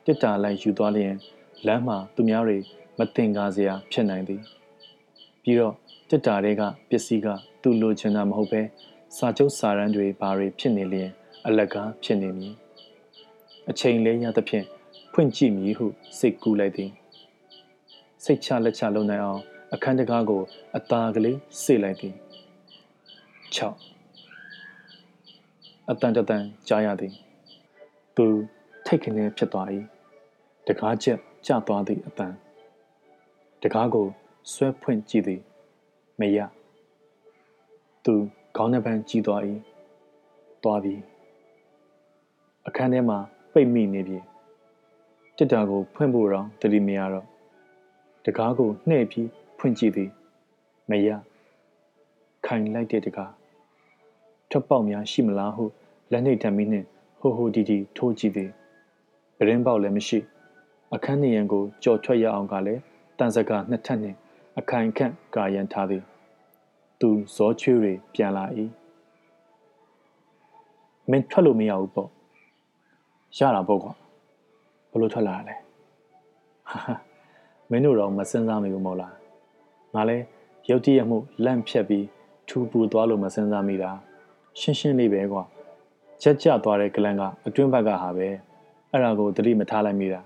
တစ်တာလိုက်ယူသွားလျင်လမ်းမှာသူများတွေမတင်ကားစရာဖြစ်နိုင်သည်ပြီးတော့ တစ်တာတွေကပစ္စည်းကသူ့လိုချင်တာမဟုတ်ပဲစာချုပ်စာရန်တွေဘာတွေဖြစ်နေလျင် အလကားဖြစ်နေမည်အချိန်လေးရသဖြင့်ဖွင့်ကြည့်မည်ဟုစိတ်ကူးလိုက်သည်စိတ်ချလက်ချလုံနိုင်အောင်အခန်းတကားကို အသာကလေးစေ့လိုက်သည်6အတန်တန်ကြားရသည်သူထိတ်ခနဲဖြစ်သွား၏တကားချက်ကျသွားသည့်အတန်တကားကိုဆွဲဖွင့်ကြည့်သည် မရသူခေါင်းနှပန်းကြီးသွား၏သွားပြီအခန်းထဲမှာပိတ်မိနေပြီတစ်တာကိုဖွင့်ဖို့တော့တတိမရတော့တကားကိုနှဲ့ပြီးဖွင့်ကြည့်သည်မရခိုင်လိုက်တဲ့တကားထပ်ပေါက်များရှိမလားဟုလက်နှိပ်ထမ်းပြီးနှင့်ဟိုဟိုဒီဒီထိုးကြည့်သည်ပရင်းပေါက်လည်းမရှိ အခန်းနေရန်ကိုကြော်ထွက်ရအောင်ကလည်းတန်စကာနှစ်ထပ်နှင့် အခိုင်ခန့်ကာရန်ထားသည် သူဇောချွေးတွေပြန်လာ၏မင်းထွက်လို့မရဘူးပေါ့ရတာပေါ့ကွာဘလို့ထွက်လာရလဲမင်းတို့တော့မစင်စားမိဘူးမဟုတ်လားငါလဲရုတ်တရက်မှုလန့်ဖြတ်ပြီးထူပူသွားလို့မစင်စားမိတာရှင်းရှင်းလေးပဲကွာချက်ကျသွားတဲ့ကလန်ကအတွင်းဘက်ကဟာပဲအဲ့ဒါကိုတတိမထားလိုက်မိတာ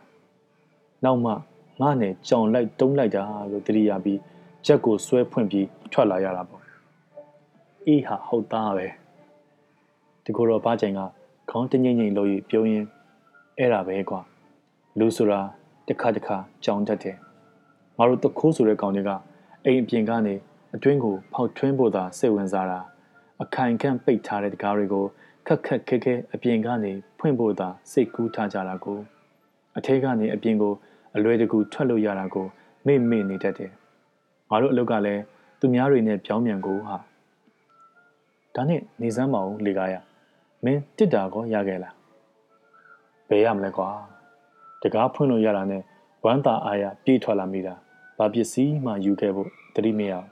နောက်မှ ငါနဲ့ကြောင်လိုက်တုံးလိုက်တာလို့တတိရပြီးချက်ကိုဆွဲဖွင့်ပြီးထွက်လာရတာပေါ့အေးဟာဟုတ်သားပဲဒီကိုတော့ဘာချိန်ကခေါင်းတငိမ့်ငိမ့်လို့ပြောရင်းအဲ့ဒါပဲကွာလူဆိုတာတစ်ခါတစ်ခါကြောင်တတ်တယ်ငါတို့တခိုးဆိုတဲ့ကောင်တွေကအိမ်အပြင်ကနေအတွင်းကိုဖောက်ထွင်းဖို့သာစိတ်ဝင်စားတာအခိုင်ခန့်ပိတ်ထားတဲ့တကားတွေကိုခက်ခက်ခဲခဲအပြင်ကနေဖွင့်ဖို့သာစိတ်ကူးထားကြတာကိုအထဲကနေအပြင်ကို အလွယ်တကူထွက်လို့ရတာကိုမေ့မေ့နေတတ်တယ်ငါတို့အလုပ်ကလည်းသူများတွေနဲ့ပြောင်းပြန်ကိုဟာဒါနဲ့နေစမ်းမအောင်လေကားရမင်းတစ်တာကောရခဲ့လားဘယ်ရမလဲကွာတကားဖွင့်လို့ရတာနဲ့ဝမ်းသာအားရပြေးထွက်လာမိတာဘာပစ္စည်းမှယူခဲ့ဖို့တတိမရအောင်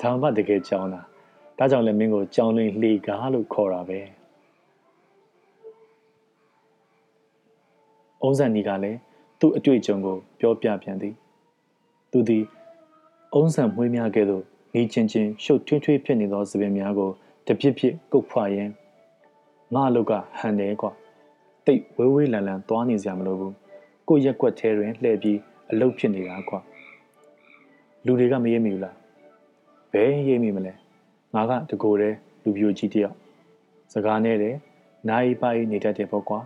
ဒါမှတကယ်ကြောင်းတာဒါကြောင့်လည်းမင်းကိုကြောင်းလင်းလှေကားလို့ခေါ်တာပဲ အုံးစံနီကလည်းသူ့အတွေ့အကြုံကိုပြောပြပြန်သည်သူသည်အုံးစံမွေးများကဲ့သို့မိချင်းချင်းရှုပ်ထွေးထွေးဖြစ်နေသောသပင်များကိုတပြစ်ပြစ်ကုတ်ဖွာရင်းငါအလုတ်ကဟန်တယ်ကွာတိတ်ဝဲဝဲလန်လန်သွားနေစရာမလိုဘူးကိုရက်ွက်သေးတွင်လှည့်ပြီးအလုတ်ဖြစ်နေတာကွာလူတွေကမရေးမိဘူးလားဘယ်ရေးမိမလဲငါကတကိုယ်တည်းလူပြိုကြီးတယောက်စကားနဲ့တယ်နိုင်ပါနေတတ်တယ်ပေါ့ကွာ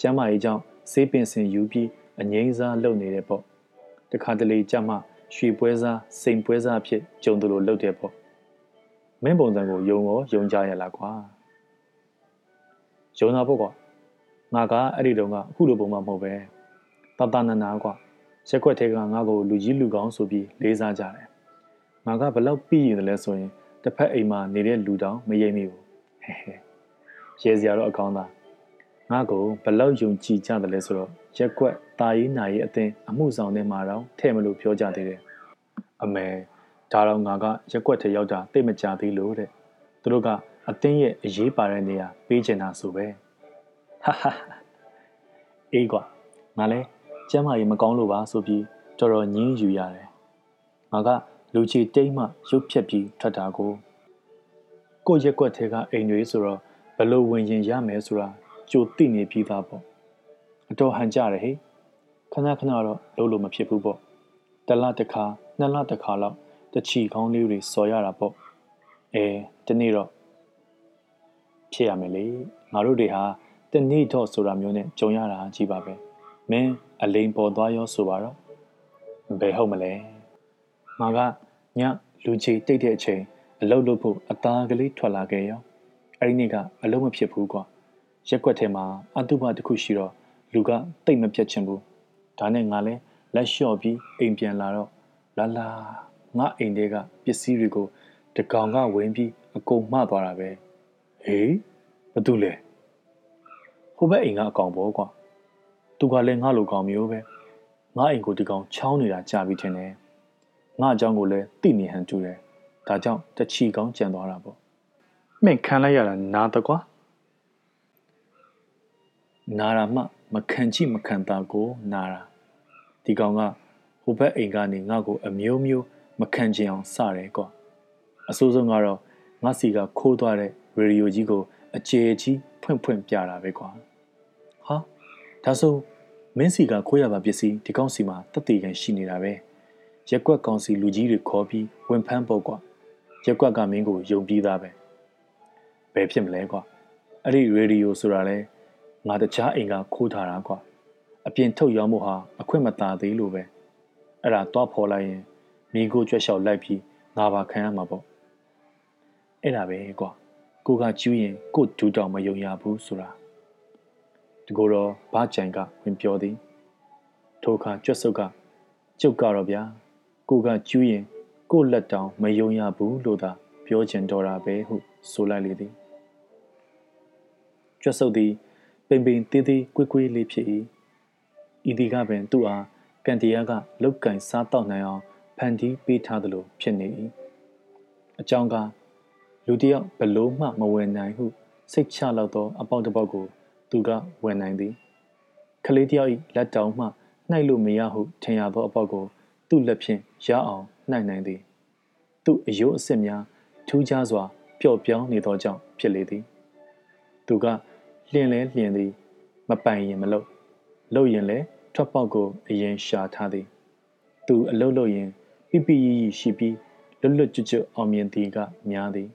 ကျမ်းမာရေးကြောင့် ဆေးပင်စင်ယူပြီးအငိမ့်စားလုပ်နေတယ်ပေါ့တခါတလေကြမှာရွှေပွဲစားစိန်ပွဲစားအဖြစ်ကြုံသလိုလုပ်တယ်ပေါ့မင်းပုံစံကိုယုံရောယုံကြရလားကွာယုံတာပေါ့ကွာငါကအဲ့ဒီတုန်းကအခုလိုပုံမှမဟုတ်ပဲတတနနာကွာရက်ွက်ထဲကငါ့ကိုလူကြီးလူကောင်းဆိုပြီးလေးစားကြတယ်ငါကဘလောက်ပြီးရင်လဲဆိုရင်တစ်ဖက်အိမ်မှာနေတဲ့လူတောင်မရိပ်မိဘူးဟဲဟဲရဲစရာတော့အကောင်းသား ငါကိုဘလောက်ယုံကြည်ကြတယ်လဲဆိုတော့ရက်ွက်တာရေးနာရေးအသင်းအမှုဆောင်တဲ့မှာတော့ထဲ့မလို့ပြောကြသေးတယ်အမေဒါတော့ငါကရက်ွက်ထဲရောက်တာသိမကြသေးလို့တဲ့သူတို့ကအသင်းရဲ့အရေးပါတဲ့နေရာပေးချင်တာဆိုပဲဟာဟာအေးကွာငါလဲကျမ်းမာရေးမကောင်းလို့ပါဆိုပြီးတော်တော်ညင်းယူရတယ်ငါကလူချီတိတ်မှရုပ်ဖြက်ပြီးထွက်တာကိုကိုရက်ွက်ထဲကအိမ်တွေဆိုတော့ဘလို့ဝင်ရင်ရမယ်ဆိုတာ ကြိုသိနေပြီးသားပေါ့အတော်ဟန်ကြတယ်ဟေ့ခဏခဏတော့လုံးလို့မဖြစ်ဘူးပေါ့တလတစ်ခါနှစ်လတစ်ခါလောက်တချီကောင်းလေးတွေစော်ရတာပေါ့အဲတနေ့တော့ဖြစ်ရမယ်လေငါတို့တွေဟာတနေ့တော့ဆိုတာမျိုးနဲ့ကြုံရတာကြီးပါပဲမင်းအလိန်ပေါ်သွားရောဆိုပါတော့ဘယ်ဟုတ်မလဲငါကညလူချီတိတ်တဲ့အချိန်အလုတ်လုတ်ဖို့အသားကလေးထွက်လာခဲ့ရောအဲ့ဒီနေ့ကအလုံးမဖြစ်ဘူးကွာ ရက်ွက်ထဲမှာအတုပတစ်ခုရှိတော့လူကတိတ်မပြတ်ချင်ဘူးဒါနဲ့ငါလဲလက်လျှော့ပြီးအိမ်ပြန်လာတော့လာလာငါအိမ်ထဲကပစ္စည်းတွေကိုတကောင်ကဝင်ပြီးအကုန်မှသွားတာပဲဟေးဘာတူလဲဟိုဘက်အိမ်ကအကောင်ပေါ့ကွာသူကလည်းငါလိုကောင်မျိုးပဲငါအိမ်ကိုဒီကောင်ချောင်းနေတာကြာပြီထင်တယ်ငါအကြောင်းကိုလည်းသိနေဟန်တူတယ်ဒါကြောင့်တချီကောင်းကြံသွားတာပေါ့မင်းခံလိုက်ရတာနားတကွာ နာရာမှမခံချိမခံတာကိုနာရာဒီကောင်ကဟိုဘက်အိမ်ကနေငါ့ကိုအမျိုးမျိုးမခံချင်အောင်စတယ်ကွာအဆိုးဆုံးကတော့ငါစီကခိုးသွားတဲ့ရေဒီယိုကြီးကိုအကျေကြီးဖွင့်ဖွင့်ပြတာပဲကွာဟာဒါဆိုမင်းစီကခိုးရပါပစ္စည်းဒီကောင်စီမှာတက်တည်ကန်ရှိနေတာပဲရက်ကွက်ကောင်စီလူကြီးတွေခေါ်ပြီးဝင်ဖမ်းပုတ်ကွာရက်ကွက်ကမင်းကိုယုံပြီးသားပဲဘယ်ဖြစ်မလဲကွာအဲ့ဒီရေဒီယိုဆိုတာလဲ ငါတခြားအိမ်ကခိုးထားတာကွာအပြင်ထုတ်ရောင်းဖို့ဟာအခွင့်မသာသေးလို့ပဲအဲ့ဒါတော့ဖော်လိုက်ရင်မိကိုကြွက်လျှောက်လိုက်ပြီးငါပါခံရမှာပေါ့အဲ့ဒါပဲကွာကိုကကျူးရင်ကိုဒူးတောင်မယုံရဘူးဆိုတာဒီကိုတော့ဘာကြိုင်ကဝင်ပြောသည်ထိုအခါကြွက်စုပ်ကကျုပ်ကတော့ဗျာကိုကကျူးရင်ကိုလက်တောင်မယုံရဘူးလို့သာပြောချင်တော်တာပဲဟုဆိုလိုက်လေသည်ကြွက်စုပ်သည် ပိန်ပိန်သေးသေးကွေးကွေးလေးဖြစ်၏ဤဒီကပင်သူ့အားကန်တီယာကလုတ်ကင်စားတော့နိုင်အောင်ဖန်တီးပေးထားသလိုဖြစ်နေ၏အကြောင်းကလူတယောက်ဘလို့မှမဝင်နိုင်ဟုစိတ်ချလောက်သောအပေါက်တစ်ပေါက်ကို သူကဝင်နိုင်သည်ကလေးတယောက်၏လက်တောင်မှနှိုက်လို့မရဟုထင်ရသောအပေါက်ကို သူ့လက်ဖြင့်ရအောင်နှိုက်နိုင်သည်သူ့အယိုးအစစ်များထူးခြားစွာပျော့ပြောင်းနေသောကြောင့်ဖြစ်လေသည် သူက လျင်လဲလျင်သည် မပိုင်ရင်မလုပ်လုပ်ရင်လဲထွက်ပေါက်ကိုအရင်ရှာထားသည် သူအလုပ်လုပ်ရင်ပြပြရီရီရှိပြီးလွတ်လွတ်ကျွတ်ကျွတ်အောင်မြင်သည်ကများသည်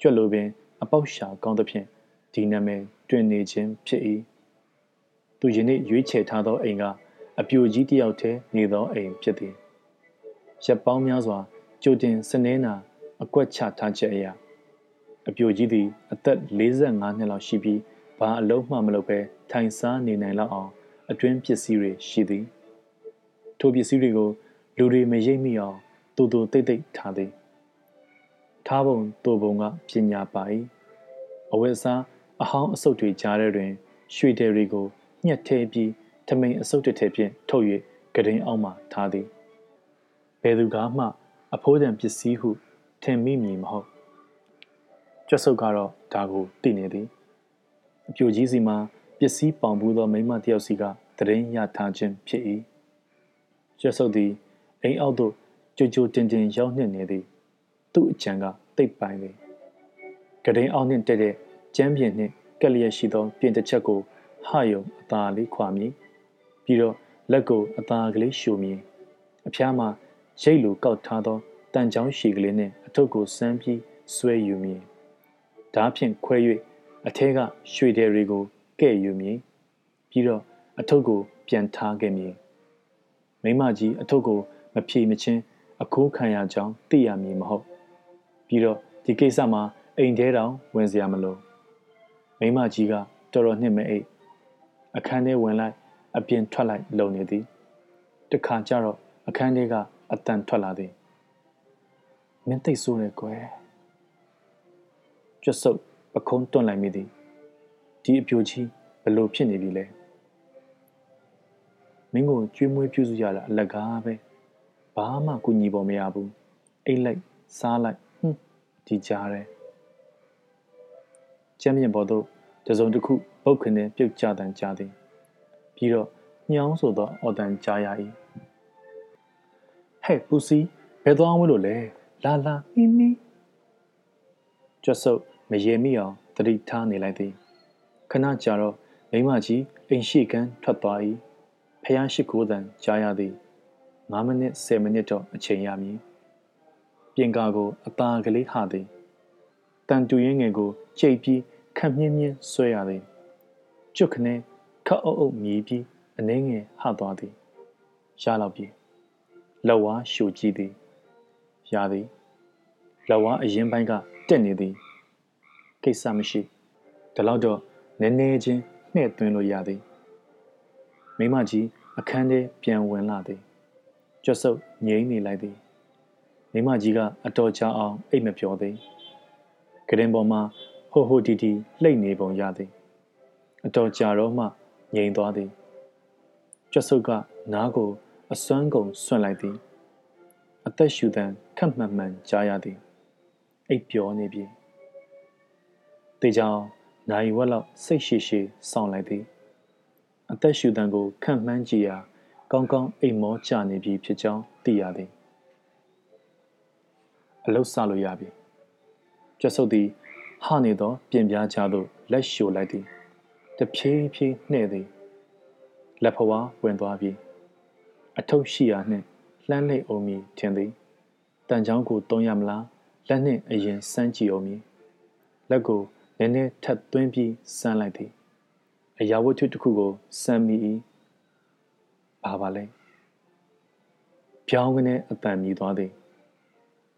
ကြွက်လိုပင် အပေါက်ရှာကောင်းသဖြင့်ဒီနာမည်တွင်နေခြင်းဖြစ်၏သူယနေ့ရွေးချယ်ထားသောအိမ်ကအပြိုကြီးတစ်ယောက်တည်းနေသောအိမ်ဖြစ်သည်ရက်ပေါင်းများစွာကြိုတင်စနေနာအကွက်ချထားချက်အရာအပြိုကြီးသည် အသက်45နှစ်လောက်ရှိပြီး ဘာအလုံးမှမလုပ်ဘဲထိုင်စားနေနိုင်လောက်အောင်အတွင်းပစ္စည်းတွေရှိသည်ထိုပစ္စည်းတွေကိုလူတွေမရိပ်မိအောင်တူတူတိတ်တိတ်ထားသည်ထားပုံတူပုံကပညာပါ၏အဝတ်အစားအဟောင်းအဆုပ်တွေကြားထဲတွင် ရွှေတယ်တွေကိုညှက်ထဲပြီးထမိန်အဆုပ်တစ်ထည်ဖြင့်ထုတ်၍ကရင်အောက်မှထားသည်ဘယ်သူကမှ အဖိုးတန်ပစ္စည်းဟုထင်မိမည်မဟုတ်ကျွတ်ဆုပ်ကတော့ဒါကိုသိနေသည် အပြိုကြီးစီမှာပစ္စည်းပေါင်ဘူးသောမိမတယောက်စီကတရင်ရထားခြင်းဖြစ်၏ကျွတ်ဆုပ်သည်အိမ်အောက်သို့ကြိုကြိုတင်တင်ရောက်နှင့်နေသည်သူ့အကြံကတိတ်ပိုင်သည်ကရင်အောက်နှင့်တက်တဲ့ကျမ်းပြင်နှင့်ကက်လျက်ရှိသောပြင်တစ်ချက်ကိုဟယုံအသာလေးခွာမြည်ပြီးတော့လက်ကိုအသာကလေးရှူမြည်အဖျားမှာရိတ်လိုကောက်ထားသောတန်ချောင်းရှည်ကလေးနှင့်အထုပ်ကိုစမ်းပြီးဆွဲယူမြည်ဓားဖြင့်ခွဲ၍ အထဲကရွှေတယ်တွေကိုကဲ့ယူမြည်ပြီးတော့အထုပ်ကို ပြန်ထားခဲ့မြည်မိမကြီးအထုပ်ကိုမဖြေမချင်းအခိုးခံရကြောင်းသိရမည်မဟုတ်ပြီးတော့ဒီကိစ္စမှာအိမ်ထဲတောင်ဝင်စရာမလိုမိမကြီးကတော်တော်နှစ်မဲ့အိတ်အခန်းထဲဝင်လိုက်အပြင်ထွက်လိုက်လုံနေသည်တခါကျတော့အခန်းထဲကအတန်ထွက်လာသည်မင်းသိဆိုးတယ်ကွယ်ကျွတ်ဆုပ် ပခုံးတွန့်လိုက်မိသည်ဒီအပြိုကြီးဘလို့ဖြစ်နေပြီလဲမင်းကိုကျွေးမွေးပြုစုရတာအလကားပဲဘာမှကူညီပေါ်မရဘူးအိတ်လိုက်စားလိုက်ဟွန်းဒီကြားတယ်ကျမ်းပြင်ပေါ်သို့တစုံတစ်ခုပုတ်ခနဲ့ပြုတ်ကျတန်ကြသည်ပြီးတော့ညောင်းဆိုသောအော်တန်ကြားရ၏ဟဲ့ပူစီဘယ်သွားမလို့လဲလာလာမီမီကျွတ်ဆုပ် မရေမိအောင်တတိထားနေလိုက်သည်ခဏကြာတော့မိမကြီးအိမ်ရှိကန်းထွက်သွား၏ဖះရှိခိုးတန်ကြားရသည်9မိနစ်10မိနစ်တော့အချိန်ရမည်ပြင်ကာကိုအသာကလေးဟသည်တန်တူရင်းငယ်ကိုကြိတ်ပြီးခက်မြင်းမြင်းဆွဲရသည်ကျွတ်ခနဲ့ခတ်အုပ်အုပ်မြည်ပြီးအနှင်းငယ်ဟသွားသည်ရလောက်ပြီလက်ဝါးရှူကြည့်သည်ရသည်လက်ဝါးအရင်ပိုင်းကတက်နေသည် ကိစ္စမရှိဒါတော့တော့နည်းနည်းချင်းနှဲ့သွင်းလို့ရသည်မိမကြီးအခန်းထဲပြန်ဝင်လာသည်ကြွဆုပ်ငြိမ့်နေလိုက်သည်မိမကြီးကအတော်ကြာအောင်အိတ်မပြောသေးကရင်ပေါ်မှာဟိုဟိုတီတီလှိတ်နေပုံရသည်အတော်ကြာတော့မှငြိမ်သွားသည်ကြွဆုပ်ကနားကိုအစွမ်းကုန်ဆွန့်လိုက်သည်အသက်ရှူသံခက်မှန်မှန်ကြားရသည်အိပ်ပျော်နေပြီ တေချောင်းနိုင်ဝက်လောက်စိတ်ရှိရှိစောင့်လိုက်သည်အသက်ရှူသံကိုခန့်မှန်းကြည့်ရာကောင်းကောင်းအိမ်မောကျနေပြီဖြစ်ကြောင်းသိရသည်အလုတ်ဆလို့ရပြီကျဆုပ်သည်ဟနေသောပြင်ပြားချသို့လက်ရှို့လိုက်သည်တဖြည်းဖြည်းနှဲ့သည်လက်ဖွားဝင်သွားပြီအထုပ်ရှိရာနှင့်လှမ်းလိုက်အောင်မီထင်သည်တန်ချောင်းကိုတုံးရမလားလက်နှင့်အရင်စမ်းကြည့်အောင်မီလက်ကို နည်းနည်းထပ်သွင်းပြီးစမ်းလိုက်သည်အရာဝတ္ထုတစ်ခုကိုစမ်းမိ၏ဘာပါလဲပြောင်းကနေအပံမြည်သွားသည်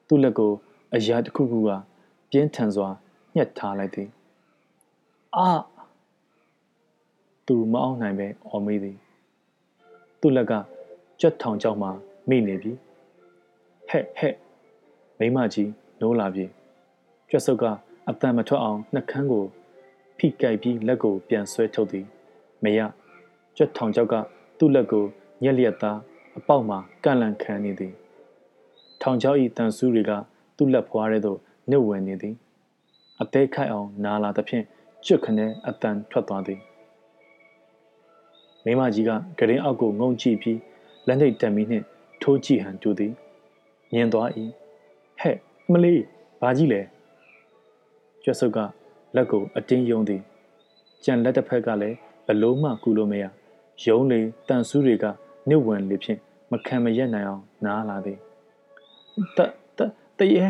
သူ့လက်ကိုအရာတစ်ခုခုကပြင်းထန်စွာညှက်ထားလိုက်သည်အာသူမအောင်နိုင်ပဲအော်မေးသည်သူ့လက်ကကြက်ထောင်ကြောက်မှမိနေပြီဟဲ့ဟဲ့မိမကြီးနိုးလာပြီကြက်စုပ်က အတန်မထွက်အောင်နှကန်းကိုဖိကြိုက်ပြီးလက်ကိုပြန်ဆွဲထုတ်သည်မရကြက်ထောင်ကြောက်ကသူ့လက်ကိုညက်လျက်သားအပေါက်မှာကန့်လန့်ခံနေသည် ထောင်ချောက်ဤတန်ဆူးတွေကသူ့လက်ဖွားထဲသို့နှုတ်ဝင်နေသည်အသေးခိုက်အောင်နာလာသဖြင့်ကျွတ်ခနဲအတန်ထွက်သွားသည်မိမကြီးကဂရင်အောက်ကိုငုံကြည့်ပြီးလက်နှိပ်တက်မီနှင့်ထိုးကြည့်ဟန်တူသည်မြင်သွား၏ဟဲ့မလေးဘာကြီးလဲ ကျွတ်ဆုပ်ကလက်ကိုအတင်းယုံသည်ကြံလက်တစ်ဖက်ကလည်းဘလို့မှကူလို့မရယုံလေတန်ဆူးတွေကနှုတ်ဝင်လေဖြင့်မခံမရက်နိုင်အောင်နားလာသည်တတတရေ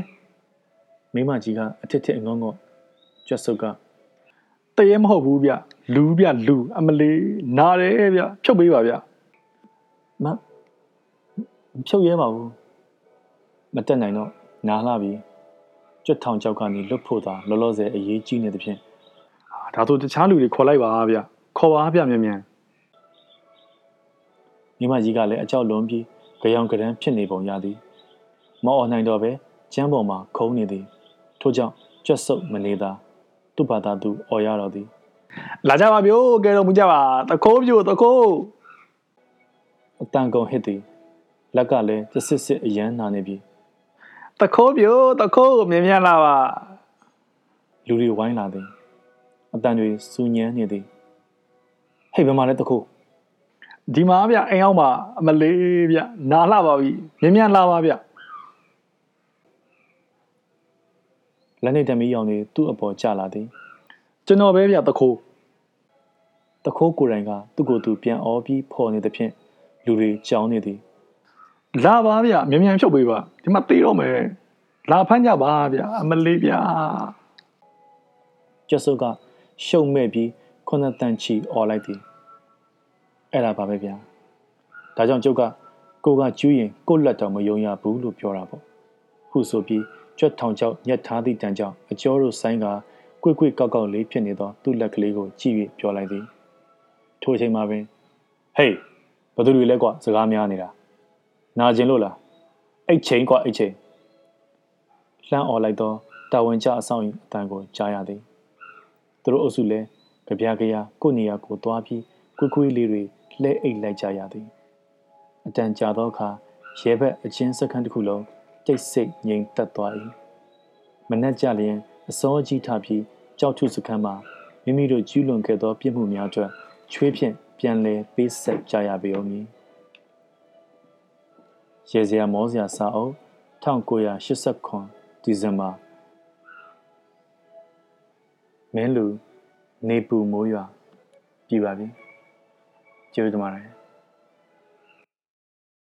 မိမကြီးကအထစ်ထစ်ငုံငုံကျွတ်ဆုပ်ကတရေမဟုတ်ဘူးဗျလူဗျလူအမလေးနားတယ်ဗျဖြုတ်ပေးပါဗျမဖြုတ်ရဲပါဘူးမတက်နိုင်တော့နားလာပြီ ကြွတ်ထောင်ကြောက်ကနေလွတ်ဖို့သာလောလောဆယ်အရေးကြီးနေသဖြင့်ဒါဆိုတခြားလူတွေခေါ်လိုက်ပါဗျခေါ်ပါဗျမြန်မြန်မိမကြီးကလည်းအကြောက်လွန်ပြီးကြောင်ကြမ်းဖြစ်နေပုံရသည်မောအော်နိုင်တော့ပဲကျမ်းပေါ်မှာခုံနေသည်ထို့ကြောင့်ကြွတ်ဆုပ်မနေသာသူ့ဘာသာသူအော်ရတော်သည်လာကြပါဗျို့ကဲတော့မကြပါတခိုးပြို့တခိုးအတန်ကုန်ဟစ်သည်လက်ကလည်းတစစ်စစ်အရန်နာနေပြီ တခိုးပြို့တခိုးမြင်မြန်လာပါလူတွေဝိုင်းလာသည်အတန်တွေစူညမ်းနေသည်ဟေ့ဘယ်မှာလဲတခိုးဒီမှာဗျအိမ်အောင်မှာအမလေးဗျနာလှပါပြီမြင်မြန်လာပါဗျလက်နေတမီးရောင်တွေသူ့အပေါ်ကျလာသည်ကျွန်တော်ပဲဗျတခိုးတခိုးကိုယ်တိုင်ကသူ့ကိုယ်သူပြန်အောပြီးဖော်နေသဖြင့်လူတွေကြောင်းနေသည် လာပါဗျမြန်မြန်ဖြုတ်ပေးပါဒီမှာတေးတော့မယ်လာဖမ်းကြပါဗျအမလေးဗျကျဆုပ်ကရှုံမဲ့ပြီးခုနတန်ချီអော်လိုက်သည်အဲ့ဒါပါပဲဗျာဒါကြောင့်ကျုပ်ကကိုကကျူးရင်ကိုလက်တော်မယုံရဘူးလို့ပြောတာပေါ့ဟုဆိုပြီးကြွက်ထောင်ချောက်ညက်ထားသည့်တန်ကြောင့်အကျော်တို့ဆိုင်ကကွေ့ကွေ့ကောက်ကောက်လေးဖြစ်နေသောသူ့လက်ကလေးကိုကြည့်၍ပြောလိုက်သည်ထိုအချိန်မှာပင်ဟေးဘသူတွေလဲကွာစကားများနေတာ နာကျင်လို့လားအိတ်ချိန်ကွာအိတ်ချိန်လှမ်းអော်လိုက်သောတာဝန်ကျအဆောင်၏အတန်ကိုကြားရသည်သူတို့အုပ်စုလည်းကြပြကြရကိုနေရာကိုသွားပြီးကွေးကွေးလေးတွေလှဲအိတ်လိုက်ကြရသည်အတန်ကြာသောအခါရဲဘက်အချင်းစခန်းတစ်ခုလုံးတိတ်ဆိတ်ငြိမ်သက်သွား၏မနှက်ကြလျင်အစောကြီးထပြီးကြောက်ထုစခန်းမှာမိမိတို့ကျူးလွန်ခဲ့သောပြစ်မှုများအတွက်ချွေးဖြင့်ပြန်လည်ပေးဆက်ကြရပေဦးမည် ရေစရာမောစရာစာအုပ်1989ဒီဇင်ဘာမင်းလူနေပူမိုးရွာပြည်ပါပြီကျေးဇူးတင်ပါတယ်